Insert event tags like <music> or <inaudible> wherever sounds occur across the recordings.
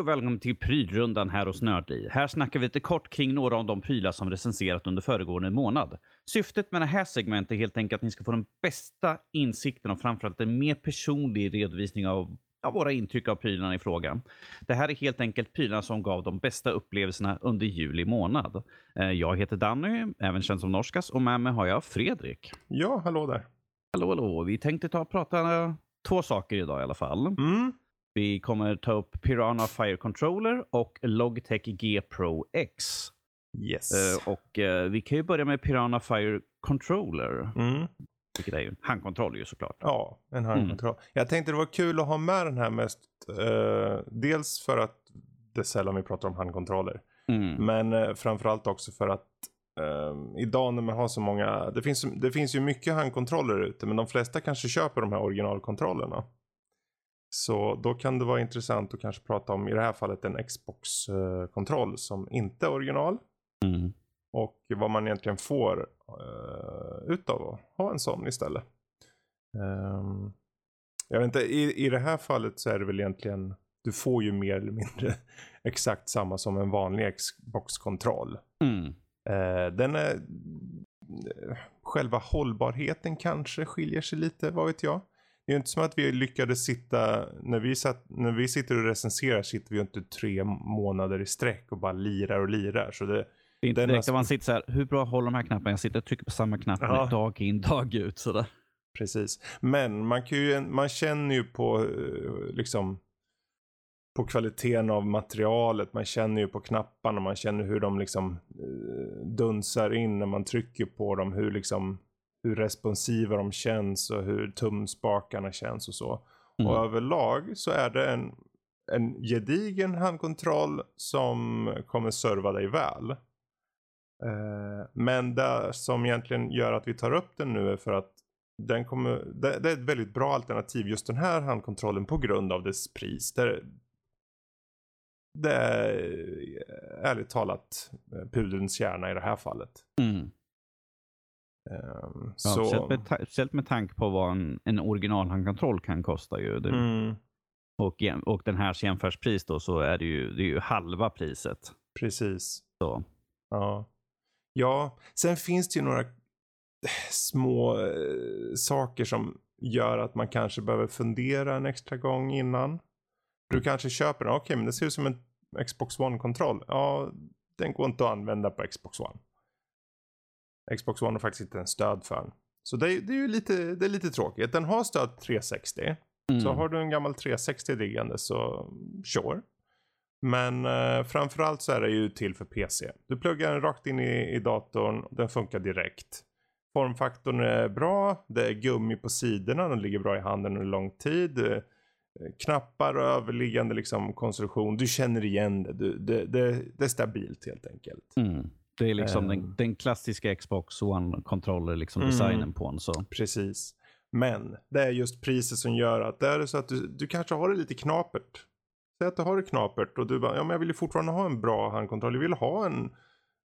Hej och välkommen till prylrundan här hos Nördliv. Här snackar vi lite kort kring några av de prylar som recenserat under föregående månad. Syftet med det här segmentet är helt enkelt att ni ska få den bästa insikten och framförallt en mer personlig redovisning av ja, våra intryck av prylarna i fråga. Det här är helt enkelt prylarna som gav de bästa upplevelserna under juli månad. Eh, Jag heter Danny, även känd som Norskas, och med mig har jag Fredrik. Ja, hallå där. Hallå, hallå. Vi tänkte ta och prata två saker idag i alla fall. Mm. Vi kommer ta upp Piranha Fire Controller och Logitech G Pro X. Yes. Eh, och eh, vi kan ju börja med Piranha Fire Controller. Mm. Vilket är ju handkontroll ju såklart. Ja, en handkontroll. Jag tänkte det var kul att ha med den här mest. Eh, dels för att det är sällan vi pratar om handkontroller. Mm. Men eh, framförallt också för att idag när man har så många. Det finns, det finns ju mycket handkontroller ute. Men de flesta kanske köper de här originalkontrollerna. Så då kan det vara intressant att kanske prata om i det här fallet en Xbox-kontroll som inte är original. Mm. Och vad man egentligen får uh, utav att ha en sån istället. Ehm, jag vet inte, i, i det här fallet så är det väl egentligen, du får ju mer eller mindre <laughs> exakt samma som en vanlig Xbox-kontroll. Mm. Eh, den är, eh, själva hållbarheten kanske skiljer sig lite, vad vet jag. Det är ju inte som att vi lyckades sitta, när vi, satt, när vi sitter och recenserar sitter vi ju inte tre månader i sträck och bara lirar och lirar. Så det, Det är inte direkt att man sitter så här, hur bra håller de här knapparna? Jag sitter och trycker på samma knapp Ja. dag in, dag ut. Sådär. Precis. Men man, kan ju, man känner ju på eh, liksom på kvaliteten av materialet. Man känner ju på knapparna. Man känner hur de liksom eh, dunsar in när man trycker på dem. Hur liksom hur responsiva de känns och hur tumspakarna känns och så. Mm. Och överlag så är det en, en gedigen handkontroll som kommer serva dig väl. Eh, men det som egentligen gör att vi tar upp den nu är för att den kommer, det, det är ett väldigt bra alternativ just den här handkontrollen på grund av dess pris. Det, det är ärligt talat eh, pudelns kärna i det här fallet. Mm. Ehm, Ja, så, speciellt, med, speciellt med tanke på vad en, en originalhandkontroll kan kosta. Ju. Mm, och, och den här jämförspris då så är det ju, det är ju halva priset. precis. Så. Ja. ja, sen finns det ju några små eh, saker som gör att man kanske behöver fundera en extra gång innan. Du kanske köper den, okej men det ser ut som en Xbox One-kontroll. Ja, den går inte att använda på Xbox One. Xbox One har faktiskt inte en stöd för den. Så det är, det är ju lite, det är lite tråkigt. Den har stöd 360. Mm. Så har du en gammal 360 liggande så sure. Men eh, framförallt så är det ju till för PC. Du pluggar den rakt in i, i datorn och den funkar direkt. Formfaktorn är bra, det är gummi på sidorna, den ligger bra i handen under lång tid. Eh, Knappar och överliggande liksom konstruktion, du känner igen det. Du, det, det. Det är stabilt helt enkelt. Mm. Det är liksom den, Ehm. den klassiska Xbox One-kontroller, liksom Mm. designen på den. Så. Precis. Men det är just priset som gör att det är så att du, du kanske har det lite knapert. Säg att du har det knapert och du bara, ja men jag vill ju fortfarande ha en bra handkontroll. Jag vill ha en,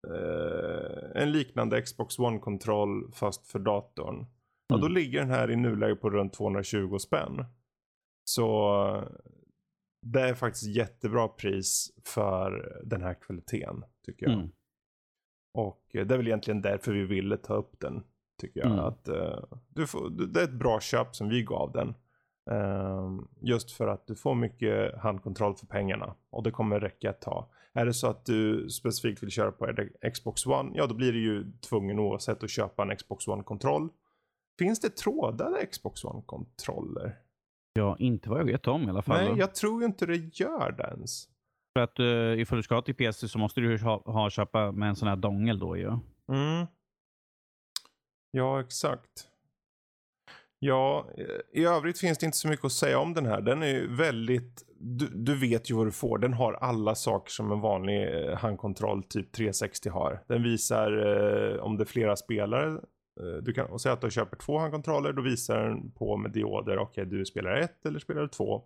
eh, en liknande Xbox One-kontroll fast för datorn. Ja, då Mm. ligger den här i nuläget på runt 220 spänn. Så det är faktiskt jättebra pris för den här kvaliteten tycker jag. Mm. Och eh, det är väl egentligen därför vi ville ta upp den. Tycker jag. Mm. Att, eh, du får, det är ett bra köp som vi gav den. Ehm, just för att du får mycket handkontroll för pengarna. Och det kommer räcka ett tag. Är det så att du specifikt vill köra på Xbox One. Ja då blir du ju tvungen oavsett att köpa en Xbox One-kontroll. Finns det trådade Xbox One-kontroller? Ja, inte vad jag vet om i alla fall. Nej, jag tror ju inte det gör det ens. För att uh, ifall du ska till PC så måste du ha, ha köpa med en sån här dongel då ju. Mm. Ja, exakt. Ja, eh, i övrigt finns det inte så mycket att säga om den här. Den är ju väldigt, du, du vet ju vad du får. Den har alla saker som en vanlig eh, handkontroll typ 360 har. Den visar eh, om det är flera spelare. Eh, du kan säga att du köper två handkontroller. Då visar den på med dioder. Okej, du spelar ett eller spelar du två.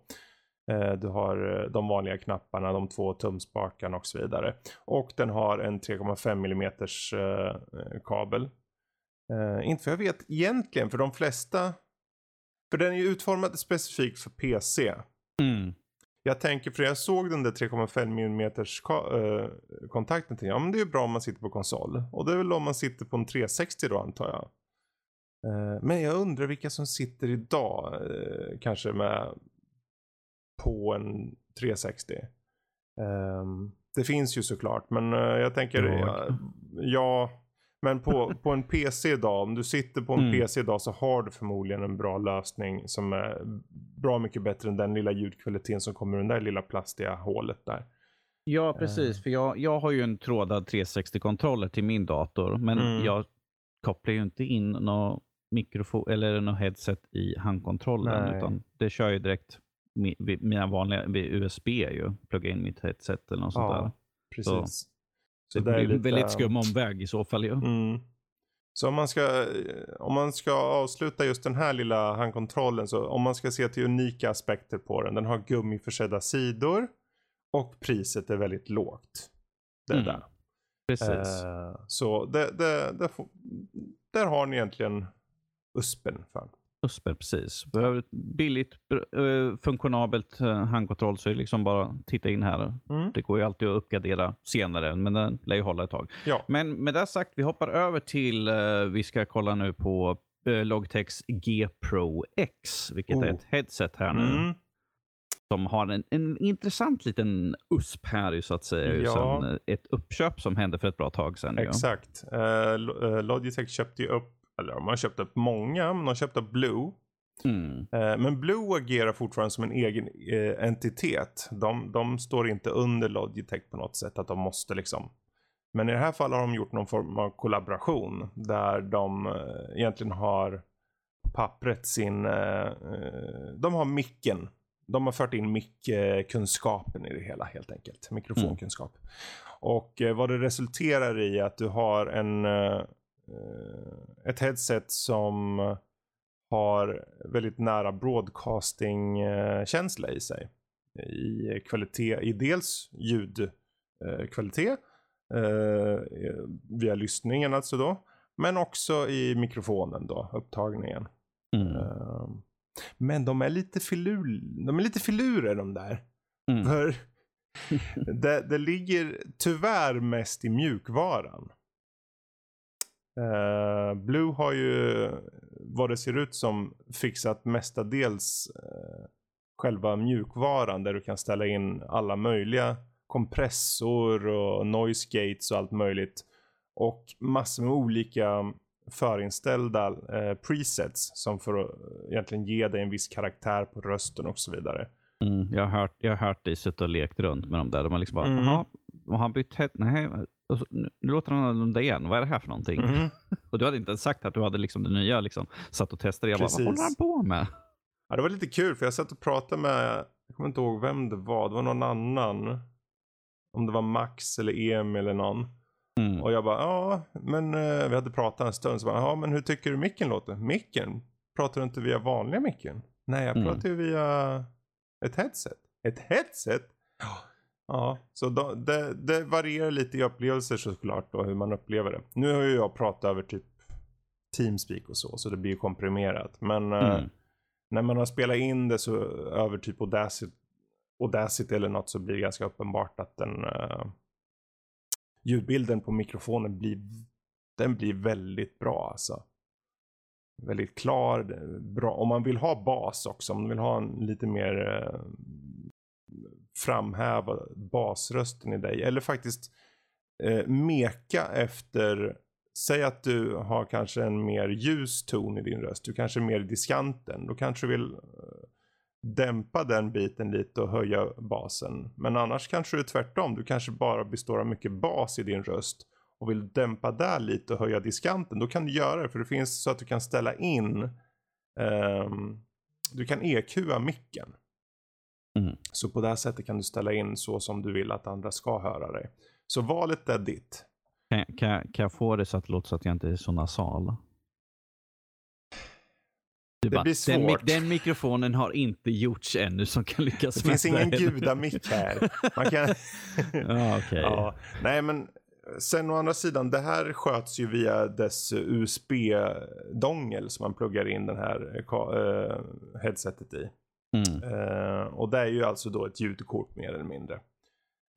Eh, Du har eh, de vanliga knapparna, de två tumspakarna och så vidare. Och den har en 3,5 mm eh, kabel. Inte för jag vet egentligen, för de flesta. För den är ju utformad specifikt för PC. Mm. Jag tänker, för jag såg den där 3,5 mm kontakten. Till, ja men det är bra om man sitter på konsol. Och det är väl om man sitter på en 360 då antar jag. Men jag undrar vilka som sitter idag. Kanske med på en 360. Um, ehm, det finns ju såklart, men uh, jag tänker, ja, ja, men på, <laughs> på en PC idag, om du sitter på en mm. PC idag så har du förmodligen en bra lösning som är bra mycket bättre än den lilla ljudkvaliteten som kommer ur det där lilla plastiga hålet där. Ja, precis. Uh. För jag, jag har ju en trådad 360-kontroller till min dator, men mm. jag kopplar ju inte in någon mikrofon eller något headset i handkontrollen, Nej. utan det kör ju direkt mina vanliga USB ju. Plugga in mitt headset eller något ja, sånt där. Precis. Så, så det, det blir lite... en väldigt skum omväg i så fall ju. Mm. Så om man, ska, om man ska avsluta just den här lilla handkontrollen så om man ska se till unika aspekter på den. Den har gummiförsedda sidor och priset är väldigt lågt. Det mm. där. Precis. Eh, så det, det, det, där har ni egentligen USPen för. USPer, precis. Behöver ett billigt, eh, funktionabelt eh, handkontroll så är det liksom bara titta in här. Mm. Det går ju alltid att uppgradera senare, men den lär ju hålla ett tag. Ja. Men med det sagt, vi hoppar över till, uh, vi ska kolla nu på Logitechs G Pro X, vilket oh. är ett headset här nu. Mm. Som har en, en intressant liten USP här så att säga. Ja. Sen ett uppköp som hände för ett bra tag sedan. Exakt. Ja. Uh, Logitech köpte ju upp eller de har köpt upp många, men de har köpt upp Blue. Mm. Eh, men Blue agerar fortfarande som en egen eh, entitet. De, de står inte under Logitech på något sätt, att de måste liksom. Men i det här fallet har de gjort någon form av kollaboration där de eh, egentligen har pappret sin, de har micken. De har fört in mickkunskapen i det hela helt enkelt, mikrofonkunskap. Mm. Och vad det resulterar i är att du har en ett headset som har väldigt nära broadcasting-känsla i sig. I kvalitet, i dels ljudkvalitet eh, via lyssningen alltså då. Men också i mikrofonen då, upptagningen. Mm. Eh, men de är lite filur, de är lite filurer de där. Mm. För <laughs> det, det ligger tyvärr mest i mjukvaran. Uh, Blue har ju vad det ser ut som fixat mestadels uh, själva mjukvaran där du kan ställa in alla möjliga kompressor och noise gates och allt möjligt. Och massor med olika förinställda uh, presets som får att egentligen ge dig en viss karaktär på rösten och så vidare. Mm, jag, har hört, jag har hört dig sitta och lekt runt med dem där. De har liksom bara, mm. jaha, har han bytt head? Nej, så, nu låter han annorlunda igen. Vad är det här för någonting? Mm. <laughs> och du hade inte ens sagt att du hade liksom det nya liksom, satt och testade. Jag bara, vad håller han på med? Ja, det var lite kul för jag satt och pratade med, jag kommer inte ihåg vem det var, det var någon annan. Om det var Max eller Emil eller någon. Mm. Och jag bara, ja, men uh, vi hade pratat en stund. Så bara, ja, men hur tycker du micken låter? Micken? Pratar du inte via vanliga micken? Nej, jag mm. pratar ju via ett headset. Ett headset? Ja, så då, det, det, varierar lite i upplevelser såklart då hur man upplever det. Nu har ju jag pratat över typ Teamspeak och så, så det blir ju komprimerat. Men eh, mm. eh, när man har spelat in det så över typ Audacity, Audacity eller något så blir det ganska uppenbart att den eh, ljudbilden på mikrofonen blir, den blir väldigt bra alltså. Väldigt klar, bra. Om man vill ha bas också, om man vill ha en lite mer eh, framhäva basrösten i dig. Eller faktiskt eh, meka efter, säg att du har kanske en mer ljus ton i din röst. Du kanske är mer diskanten. Då kanske du vill eh, dämpa den biten lite och höja basen. Men annars kanske det är tvärtom. Du kanske bara består av mycket bas i din röst och vill dämpa där lite och höja diskanten. Då kan du göra det för det finns så att du kan ställa in eh, du kan EQa micken. Mm. Så på det här sättet kan du ställa in så som du vill att andra ska höra dig. Så valet är ditt. Kan, kan, kan jag få det så att det låter så att jag inte är så nasal? det bara, blir svårt. Den, den, mikrofonen har inte gjorts ännu som kan lyckas Det finns ingen gudamick här. Man kan... <laughs> ja, okay. ja, nej, men sen å andra sidan, det här sköts ju via dess USB-dongel som man pluggar in den här uh, headsetet i. Mm. Eh, och det är ju alltså då ett ljudkort mer eller mindre.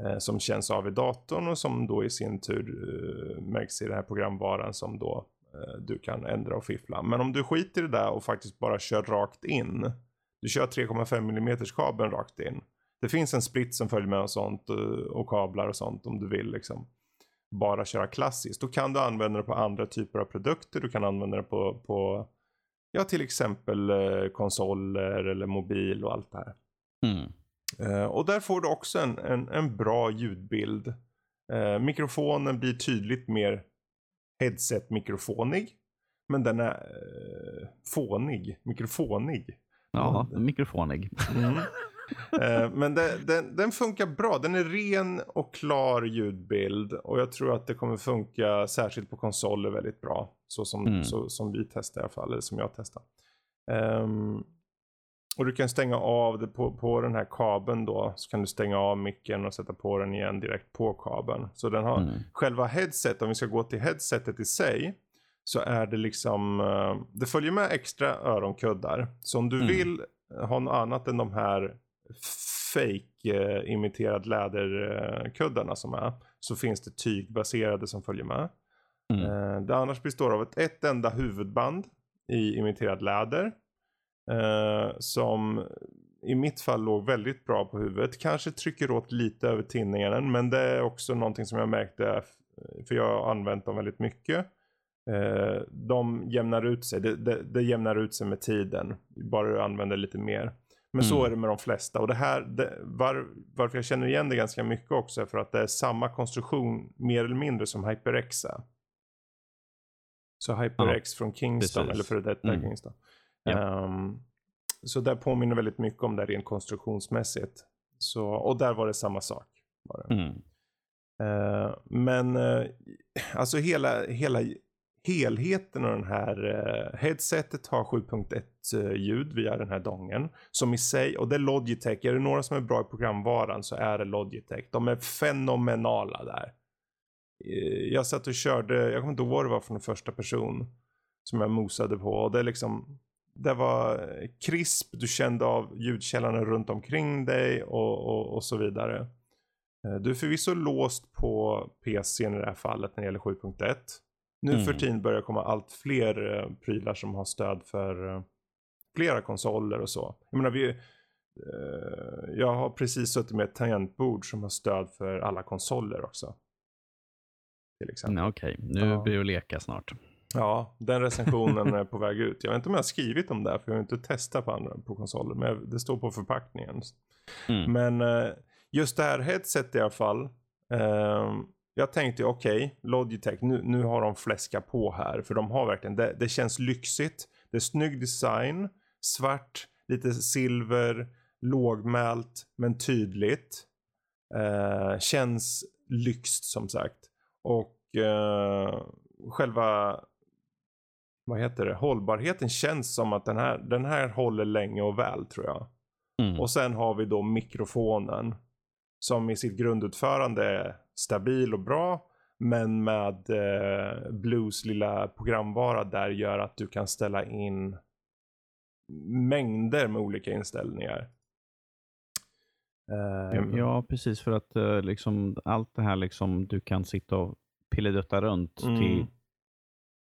Eh, som känns av i datorn och som då i sin tur eh, märks i den här programvaran som då eh, du kan ändra och fiffla. Men om du skiter i det där och faktiskt bara kör rakt in. Du kör 3,5 mm kabeln rakt in. Det finns en split som följer med och sånt eh, och kablar och sånt om du vill liksom bara köra klassiskt. Då kan du använda det på andra typer av produkter. Du kan använda det på, på ja, till exempel eh, konsoler eller mobil och allt det här. Mm. Eh, och där får du också en, en, en bra ljudbild. Eh, mikrofonen blir tydligt mer headset-mikrofonig. Men den är eh, fånig, mikrofonig. Ja, mikrofonig. Mm. <laughs> Eh, men det, den, den funkar bra. Den är ren och klar ljudbild. Och jag tror att det kommer funka särskilt på konsoler väldigt bra. Så som, Mm. så, som vi testar i alla fall. Eller som jag testar. Ehm, och du kan stänga av det på, på den här kabeln då. Så kan du stänga av micken och sätta på den igen direkt på kabeln. Så den har Mm. själva headset, om vi ska gå till headsetet i sig. Så är det liksom, eh, det följer med extra öronkuddar. Så om du Mm. vill ha något annat än de här fake eh, läderkuddarna som är. Så finns det tygbaserade som följer med. Mm. Eh, det annars består av ett, ett enda huvudband i imiterad läder. Eh, som i mitt fall låg väldigt bra på huvudet. Kanske trycker åt lite över tinningen. Men det är också någonting som jag märkte. För jag har använt dem väldigt mycket. Eh, de jämnar ut sig. Det, det, det jämnar ut sig med tiden. Bara du använder lite mer. Men så Mm. är det med de flesta. Och det här, det, var, varför jag känner igen det ganska mycket också är för att det är samma konstruktion mer eller mindre som HyperX är. Så HyperX från Kingston, precis. eller före detta Mm. Kingston. Ja. Ehm, så det påminner väldigt mycket om det rent konstruktionsmässigt. Så, och där var det samma sak. Var det. Mm. Eh, men eh, alltså hela, hela helheten av den här eh, headsetet har 7.1 eh, ljud via den här dongen. Som i sig, och det är Logitech, är det några som är bra i programvaran så är det Logitech. De är fenomenala där. Eh, jag satt och körde, jag kommer inte ihåg vad det var från den första person som jag mosade på. Och det är liksom, det var krisp, du kände av ljudkällan runt omkring dig och, och, och så vidare. Du är förvisso låst på PC i det här fallet när det gäller 7.1. Nu Mm. för tiden börjar komma allt fler eh, prylar som har stöd för eh, flera konsoler och så. Jag menar vi, eh, jag har precis suttit med ett tangentbord som har stöd för alla konsoler också. Till exempel. Ja, Okej, nu Ja. blir det att leka snart. Ja, den recensionen är på väg ut. Jag vet inte om jag har skrivit om det här, för jag har inte testat på andra på konsoler. Men det står på förpackningen. Mm. Men eh, just det här headset i alla fall. Jag tänkte okej, Logitech, nu, nu har de fläskat på här. För de har verkligen, det, det känns lyxigt. Det är snygg design. Svart, lite silver, lågmält men tydligt. Eh, känns lyxt som sagt. Och eh, själva vad heter det, hållbarheten känns som att den här, den här håller länge och väl tror jag. Mm. Och sen har vi då mikrofonen. Som i sitt grundutförande stabil och bra. Men med eh, Blues lilla programvara där gör att du kan ställa in mängder med olika inställningar. Ehm, Ja, precis. För att eh, liksom, allt det här liksom, du kan sitta och pilledutta runt Mm. till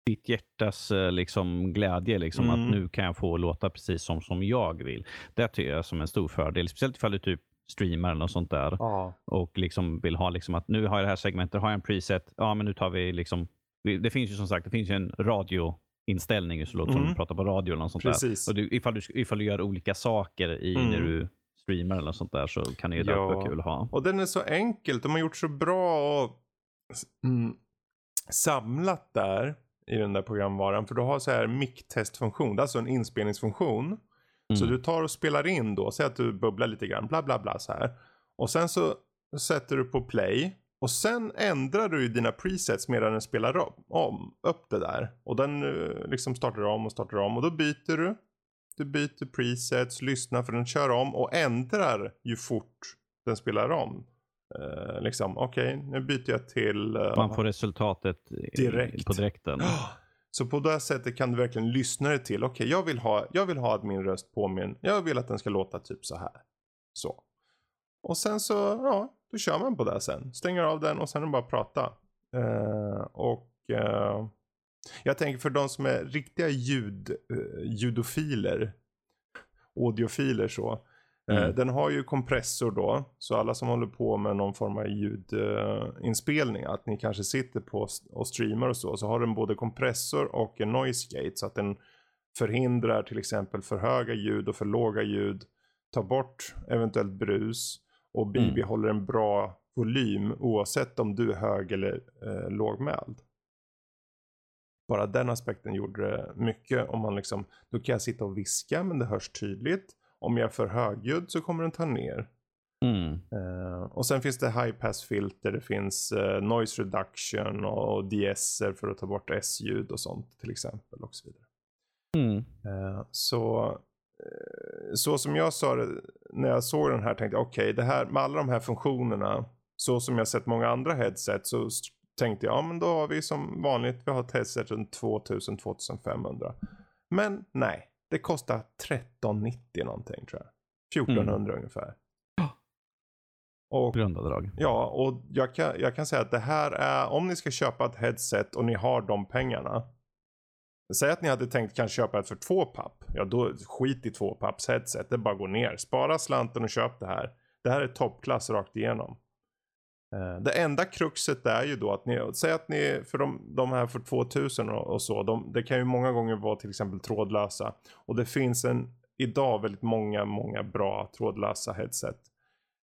ditt hjärtas eh, liksom, glädje. Liksom, Mm. Att nu kan jag få låta precis som, som jag vill. Det tycker jag som en stor fördel. Speciellt ifall du typ streamar eller något sånt där. Ja. Och liksom vill ha liksom att nu har jag det här segmentet, har jag en preset. Ja, men nu tar vi liksom. Det finns ju som sagt det finns ju en radioinställning så låter som Mm. du pratar på radio eller något sånt Precis. där. Och du, ifall, du, ifall du gör olika saker i Mm. när du streamar eller något sånt där så kan det ju ja. vara kul att ha. Och den är så enkelt. De har gjort så bra och mm, samlat där i den där programvaran. För du har så här mic-testfunktion. Alltså en inspelningsfunktion. Så Mm. du tar och spelar in då. Säg att du bubblar lite grann. Bla bla bla så här. Och sen så sätter du på play. Och sen ändrar du ju dina presets medan den spelar om, om upp det där. Och den eh, liksom startar om och startar om. Och då byter du. Du byter presets, lyssnar för den kör om och ändrar ju fort den spelar om. Eh, liksom, okej, nu byter jag till... eh, Man får resultatet Direkt. på direkten. Ah, <gasps> Så på det sättet kan du verkligen lyssna dig till, okej okay, jag, vill ha, jag vill ha att min röst påminner, jag vill att den ska låta typ så här. Så. Och sen så, ja, då kör man på det sen. Stänger av den och sen är det bara att prata. Uh, och uh, jag tänker för de som är riktiga ljud, eh, uh, ljudofiler, audiofiler så. Mm. Den har ju kompressor då, så alla som håller på med någon form av ljudinspelning, att ni kanske sitter på och streamar och så, så har den både kompressor och en noise gate så att den förhindrar till exempel för höga ljud och för låga ljud, tar bort eventuellt brus och bibehåller mm. en bra volym oavsett om du är hög eller eh, lågmäld. Bara den aspekten gjorde det mycket. Om man liksom, då kan jag sitta och viska men det hörs tydligt. Om jag är för högljudd så kommer den ta ner. Mm. Uh, och sen finns det high pass filter, det finns uh, noise reduction och, och DSer för att ta bort S-ljud och sånt till exempel och så vidare. Mm. Uh, så så som jag sa det när jag såg den här tänkte jag okej okay, det här med alla de här funktionerna så som jag sett många andra headset så tänkte jag ja men då har vi som vanligt vi har ett headset runt 2000-2500. Men nej, det kostar 1390 någonting tror jag. 1400 mm. ungefär. Och, Grundavdrag. Ja, och jag kan, jag kan säga att det här är, om ni ska köpa ett headset och ni har de pengarna. Säg att ni hade tänkt kanske köpa ett för två papp. Ja, då skit i två papps headset. Det bara går ner. Spara slanten och köp det här. Det här är toppklass rakt igenom. Eh, det enda kruxet är ju då att ni, säg att ni, för de, de här för 2000 och, och så, de, det kan ju många gånger vara till exempel trådlösa. Och det finns en, idag väldigt många, många bra trådlösa headset.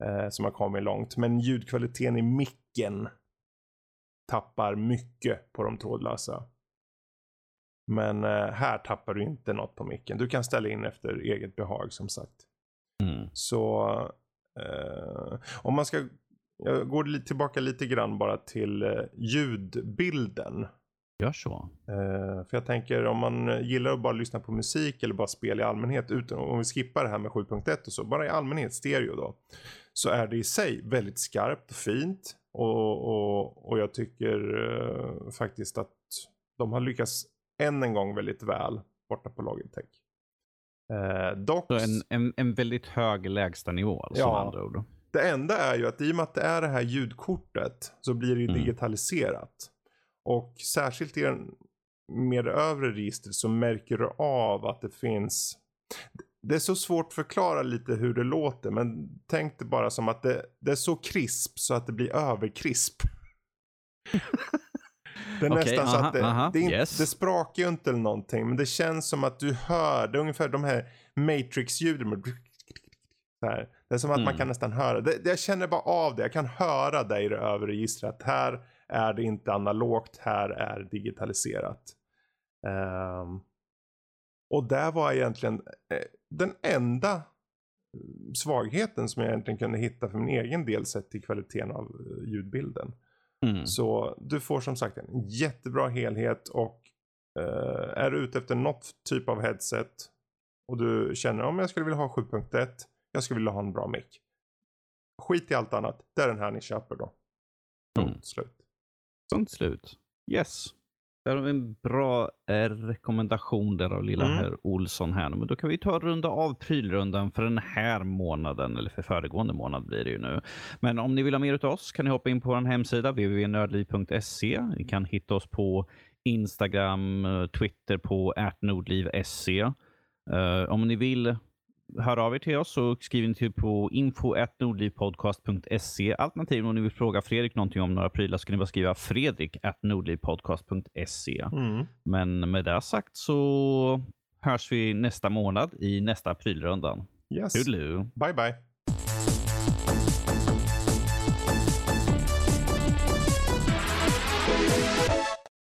Eh, som har kommit långt. Men ljudkvaliteten i micken tappar mycket på de trådlösa. Men eh, här tappar du inte något på micken. Du kan ställa in efter eget behag som sagt. Mm. Så eh, om man ska jag går tillbaka lite grann bara till eh, ljudbilden. Gör så. Eh, för jag tänker om man gillar att bara lyssna på musik eller bara spel i allmänhet, utan, om vi skippar det här med 7.1 och så, bara i allmänhet stereo då. Så är det i sig väldigt skarpt och fint. Och, och, och jag tycker eh, faktiskt att de har lyckats än en gång väldigt väl borta på Logitech. Eh, dock... Så en, en, en väldigt hög lägstanivå alltså ja, andra ord. Det enda är ju att i och med att det är det här ljudkortet så blir det ju mm. digitaliserat. Och särskilt i den mer övre registret så märker du av att det finns det är så svårt att förklara lite hur det låter men tänk det bara som att det, det är så krisp så att det blir överkrisp. det är <laughs> okay, nästan aha, så att det, aha, det, yes. det sprakar ju inte eller någonting men det känns som att du hör, det är ungefär de här Matrix-ljuden. Det är som att mm. man kan nästan höra. Det, jag känner bara av det. Jag kan höra det i det övre registret. Här är det inte analogt. Här är digitaliserat. Um, och där var egentligen eh, den enda svagheten som jag egentligen kunde hitta för min egen del sett till kvaliteten av eh, ljudbilden. Mm. Så du får som sagt en jättebra helhet och uh, är du ute efter något typ av headset och du känner om jag skulle vilja ha 7.1 jag skulle vilja ha en bra mick. Skit i allt annat. Det är den här ni köper då. Punkt mm. slut. Punkt slut. Yes. Det är en bra eh, rekommendation där av lilla mm. herr Olsson här. Men då kan vi ta och runda av prylrundan för den här månaden, eller för föregående månad blir det ju nu. Men om ni vill ha mer av oss kan ni hoppa in på vår hemsida www.nördliv.se. Ni kan hitta oss på Instagram, eh, Twitter på atnordliv.se. Uh, eh, om ni vill hör av er till oss så skriv in till på info.nordlivpodcast.se. Alternativt om ni vill fråga Fredrik någonting om några prylar så kan ni bara skriva fredrik nordlivpodcast.se. Mm. Men med det sagt så hörs vi nästa månad i nästa prylrundan. Yes. Toodaloo. Bye bye.